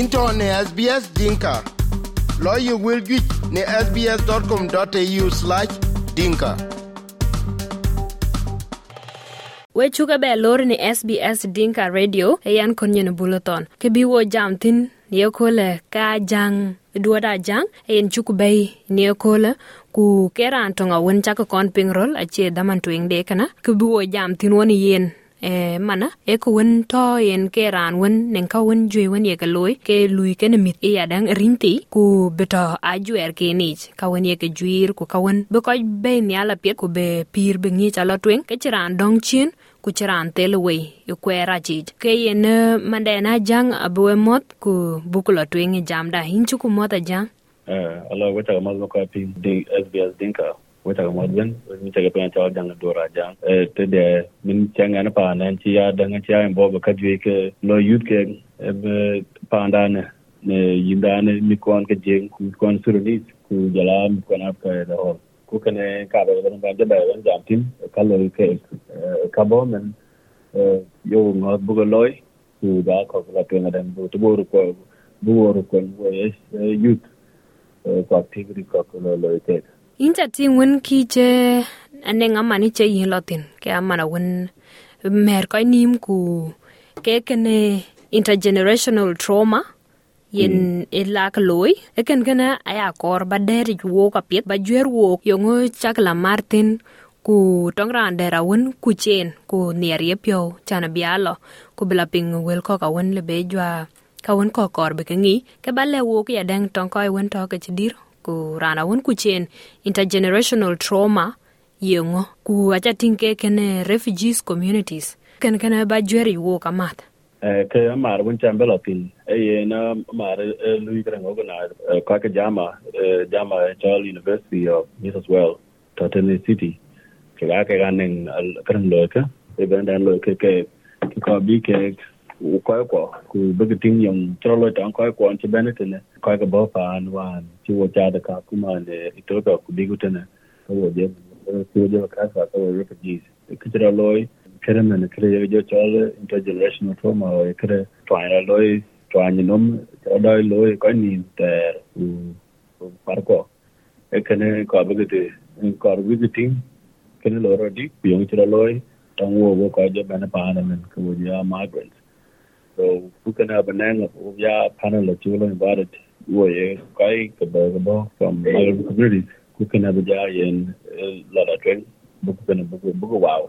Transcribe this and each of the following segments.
into ne SBS Dinka. Lawyer will get ne sbs.com.au slash dinka. we chuka be lor ni SBS Dinka Radio e yan kon nyen bulletin ke bi wo jam tin ye kole ka jang duoda jang e yen chuku bay ni kole ku keran tonga won chaka kon pingrol a che daman twing de kana ke bi wo jam tin woni yen e mana e ko won to yen ke ran won nen ka won jwe won ye ke loy ke lui ke ne mit. E ya dang rinti ku beto a jwer ke ni ka won ye ke jwir ku ka won be ko be ni ala pet ku be pir be ni cha lo twen ke chiran dong chin ku chiran tele we yu kwera jij ke yen mandena jang abwe mot ku bukula twing jam da. Hinchu ku mota jang. Eh ala wata ma ko pin di SBS dinka wata ma ben mi ta ga ta jang dora jang eh te de min changa na pa nan chi ya da chi ya bo ka ke no youth ke pa ndane ne yindane mi kon ke jeng ku kon ku jala mi kon ap ka da hol ku kene ka ba ba ba da ba jam tin ka lo ke ka bo men yo ngot bu loy ku da ko la pe ngadan bu to bo ko bu wor ko yes youth ko activity ko ko lo ke inja tin won ki je ane ngama ni che yin lotin. Ke amana won mer ko nim ku ke kene intergenerational trauma yen mm. ilak loy eken kena aya kor ba deri wo ka piet ba jwer wo yongo chakla martin ku tongran dera won ku chen ku nier ye pyo chana bialo ku bila ping wel ko ka won le be jwa ka won ko kor be kengi ke balle wo ke dang tong ko won to ke chidir ku rana won ku chen intergenerational trauma yongo ku acha tinke kene refugees communities. Ken kene ba jwer wo ka mat ke mar wun chan bela pin e ye na mar lui kran organize ka ka jama jama Charles University of New South Wales Tennessee City. Ke ga ke ganen kran lo ka e ben dan lo ke ke ko bi ke koy ko ku bëgg tim yung tro lo tan ko ko ci ben tene koy ko ka bo pa an wan ci wo jaada ka kuma ne ito ka ku bigu tene ko wo je ko je ka sa ko ji ke tra loy kere men kere yo jo chole intergenerational trauma o kere twa loy twa twani nom doi loy ko ni ter u par ko e kene ko bëgg bigete ko tim kene lo ro di yong tra loy tan wo wo ko je bana pa na men ko je migrant so ku kana bananga o ya panel la chulo invited wo ye kai ka ba ba from migrant communities ku kana ba ja yen la la tren bu kana bu bu wow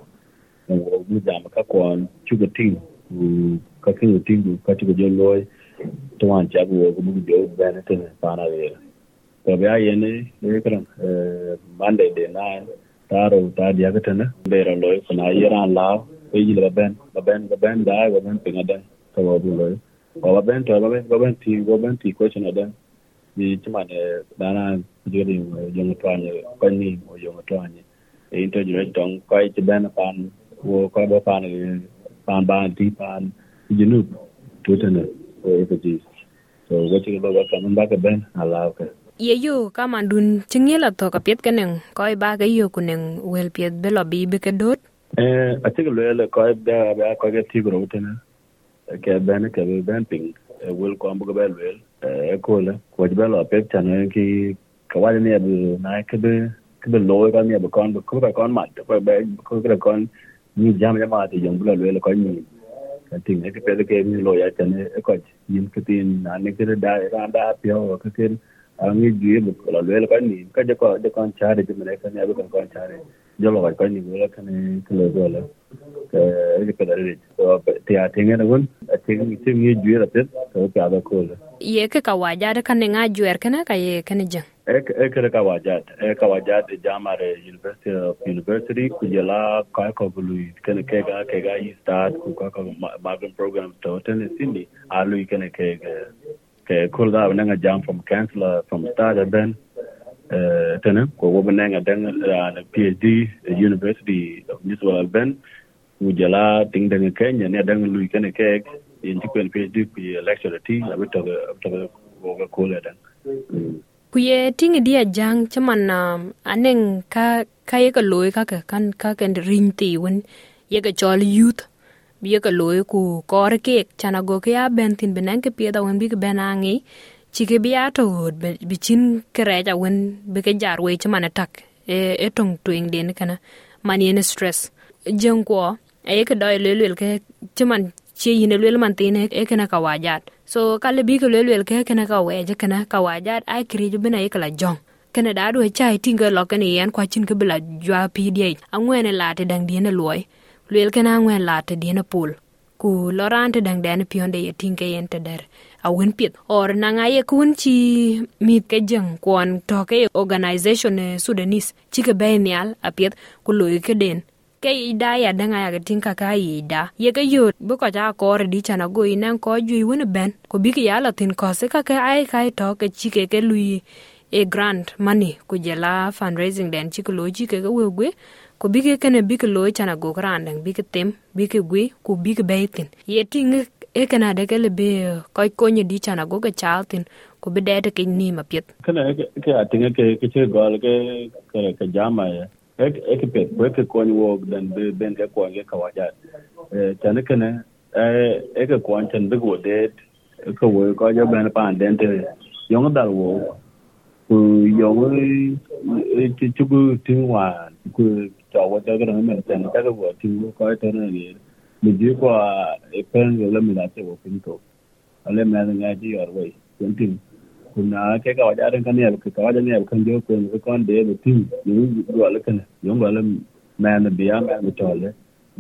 wo mu jam ka kon chuga ting ku ka kin ting ku ka chuga jo loy to wan cha wo ku mu jo bana ten pana le to ba ye ne ne eh, kran eh, monday de na taro ta dia ka ten be ra loy ko na yera la ko yi la ben ba ben ba ben da ba ben pinga da to wo bu loy ko ba ben ba ben ba ben ti ba ben ti ko chana da ni chuma ne dana jo ni jo ngotwanye ko ni jo Into interject tong kai chibana pan wo ko ba pan pan ban ti pan jinu tutana o refugees so what you ba ka man ba ka ben ala ka ye yo kama dun chingela to ka piet kenen ko ba ga yo kunen wel piet belo bi be ke dot eh a ti lo le ko ba ba ko ga ti gro tana ke ben ke ben ping eh, wel ko ambu ga wel e eh, ko le ko ba lo pet tana eh, ki ka wa ne bu na, ke be ke be lo ga ne ba kon ko ba kon ma ko be ko ga kon ni jam jam ati jom bula wel ko ni. Ka ting e ke pe ke ni lo ya chane e ko yin ke tin, na ne ke da ra da pyo ke ke, a ni ji bu ko wel ko ni. Ka je ko je kon cha de me ka ne bu kon cha de jalo ay kani wala kani kala wala ene kada re to te atenga na gon atenga mi tem juer atet to ka ada ko ye ke ka waja da kan nga juer kana ka ye kan jang ek ek ka waja ek e ka waja de jamare university of university ku jala ka ko bulu kan ke ga ke ga yi start ku ka ka magan program to ten sindi alu kan ke ke ko da na nga jam from counselor from start and then tana ko wobo nenga la ana phd university of new south ben u jala ting deng ke nya ne deng lui kene ke in ti pen phd ku lecture ti la to to ko ga ko le den ku ye ting dia jang chaman aneng ka ka ye ka loy ka ka kan ka ken rin ti won ye ga chol youth bi ye ka loy ku kor ke chana go ke a ben tin benen ke pi da won bi ke benangi chike bi ato bi kere ja wen bi ke jar we chama tak e e tong twing den kana. Man ne stress. Jeng ko e ke doy e e, e le le ke chaman che yine le man tine e kana ka wajat so kale bi ke le le ke kana ka we weje kana ka wajat ai kri ju bina e kala jong. Kana da do chai tinga lo kana yen, kwa chin ke bila jwa pi die. Angwene late dang diene loy lwel kana angwen late diene pul ku lorante dang den pionde ye tinga yen te der a wen pit or nanga ye kun chi mit ke jeng kwon to ke organization eh, sudanese. Chi ke benial a pit ku loy ke den. Ke ida ya danga ya tin ka ka ida. Ye ke yo bu ko ja ko re di chana go ina ko ju wen ben. Ko bi ke ya la tin ko se ka ke ai kai to ke chi ke ke lui e grant money. Ku jela fundraising den chi ku lo chi ke we gwe ko bi ke ke ne bi ke lo chana go grant bi ke tem bi ke gwe ku bi ke be ye ting e kana de ke le be ko ko ni di chana go ke chaltin, ko be de ke ni ma pit kana ke atinga ke ke che gal ke ke ke jama ya. Ek ek pe ko ke ko ni wo dan be, ben ke ko ke ka waja e tane kana e, e ke ko an tan be go de ko wo ko ja ben pa an den te, yong dal wo. Ku yong e, e, ti chu bu tin wa, ku cho wo ga na me tan ta ko wo tin ko ta na ni mi ji ko e pen yo le mi da te wo pin to ale me nga ji yor we tin tin kuna ke ka waja ran kan ya ka waja ne kan jo ko ko kon de tin ni go le kan yo go le me na biya me me to le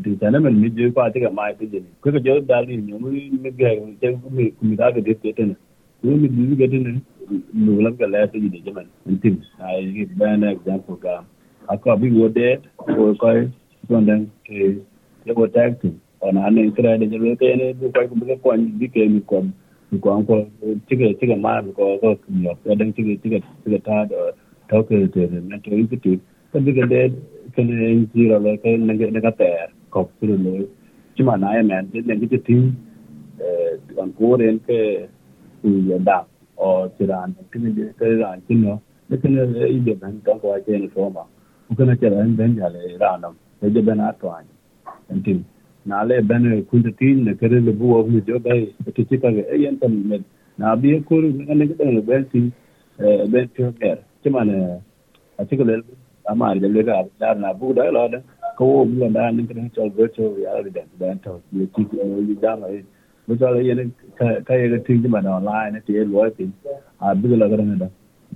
di tana men mi ji ko ati ka mai ti ni ko ka jo da li ni mi mi ga ku mi mi da ga de te ne ni mi di ga de ne nu la ga la ti ni je man tin ai give an example ga akwa bi wo de ko ko ko ndan ke ye wo tag tin ona ane kra de je ke ne du ko ko ko bi ke mi ko ko ko tiga tiga ma ko ko yo ya den tiga tiga tiga ta do to ke te na to yi ti ka bi ke de ke ne ji ra le ke ne ne ka te ko su le chi ma na ya men de ne ga ti eh an ko ren ke u ya da o ti ran ke ne ke ran ti no ne ke ne i de ban ka ko ke ne so ma ko ne ke ran ben ya le ra na je ben a to an tin na le ben kunta tin ne kere le bu of jo bai ti ti ka e tan me na bi ko ne ne ne ben ti e ben ti ker ti man a ti ko le ama de le ga da na bu da lo da ko wo bu da ne ke to virtual reality da da to ye ti ye da ma bu ta le yen ka ye ti ti man online ne ti lo ti a bi la ga ne da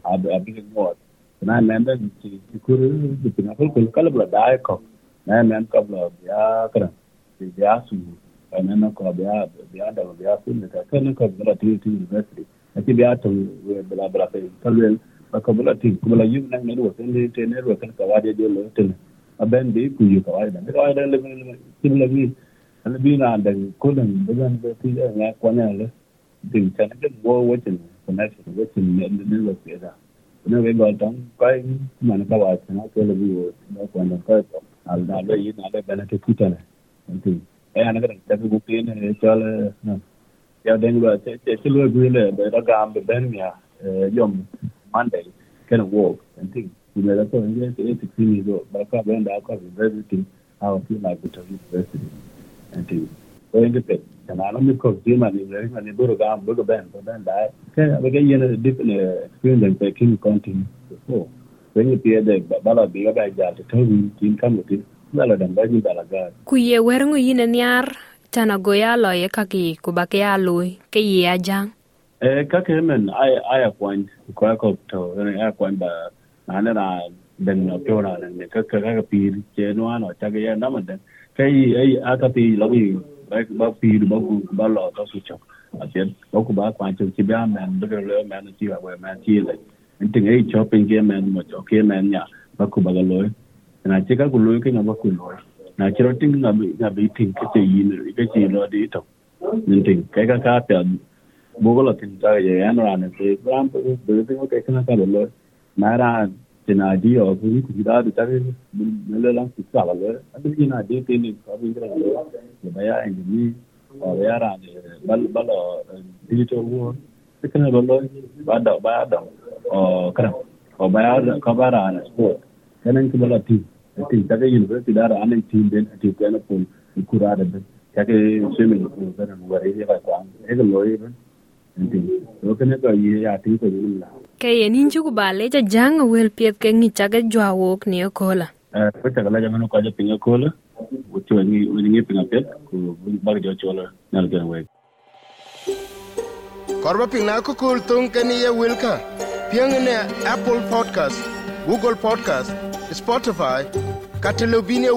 a bi mo na men da ti ku ru ti na ko ko kala bla da ko na men ka bla ya kran biya su kana na ko biya biya da biya su da ka kana ko bula tin tin university ati biya to bula bula sai kalwel ba bula tin kuma la yin nan na ne ro ne te ne ro kan ka wade de lo tin a ben bi ku yi ka wade da ka wa da le ti le bi an bi na da ko dan da gan da ti da ya ko ne le din ta ne go wo tin connection wo tin ne ne lo sai da ne we go tan kai man ka wa na ko le bi wo na ko na ka al da le yi na le ben te ti ta ne thì ai anh cái cái cái tiền này cho là ya den ba te te te lo gwe le be da gam be ben ya yom monday kind of work and thing you know that's what it is it is so ba ka ben da ka everything how I feel like to university and thing so in the pet kana na mi ko di ma ni le ma ni buru gam buru ben so ben da ke ba ke yen different experience than taking content so when you pay the bala bi ga ba ja to tin kam tin bala dan ba ji bala ga ku ye wer ngu yine niar chana go ya lo ye kaki ku ba ke ya lui ke ye ajang eh ka ke men ai ai kwan ko ko to ne ai kwan ba na ne na den no to na ne ka ka ka pi che no ano cha ke ya na ma den. Kai ai a ka pi lo bi ba ba pi ba ku ba lo to su chok. A chen ba ku ba kwan chu chi ba men ba le men chi ba we men chi le. Tin ai shopping ke men mo cho ke men nya ba ku ba lo na ce ka ku lo ke na ba ku lo na ci ro tin na bi na bi tin ke ce yi ne ke ce lo di to nin tin kai ka ka ta bu ko lo tin ta ye, ya na ne ce bram pe de tin ko ke na ka lo na ra ce na di o ku ku da da ta ne le lan ku sa la le. A bi na de te ni, ka bi ra lo ya ba ya en ni o ya ra ne bal bal digital world ke na lo, ba da ba da o kra o ba ya, ka ba ra ne sport kanan ki bala ti ti daga university dara anan ti den ti kana pon kura da ben kake swimming ko kana wari ya ba e ga loye ben ti to kana ka ye ya ti ko ni la ke ye nin ju ba le ja jang wel piet ke ni chaga jwa wok ni ko la eh ko chaga la jamano ko ja pinga ko la wo ti ni ni pinga pet ko ba ga jo chola na ga we korba pinga ko kul tung wilka piang apple podcast. Google podcast spotify kata lobine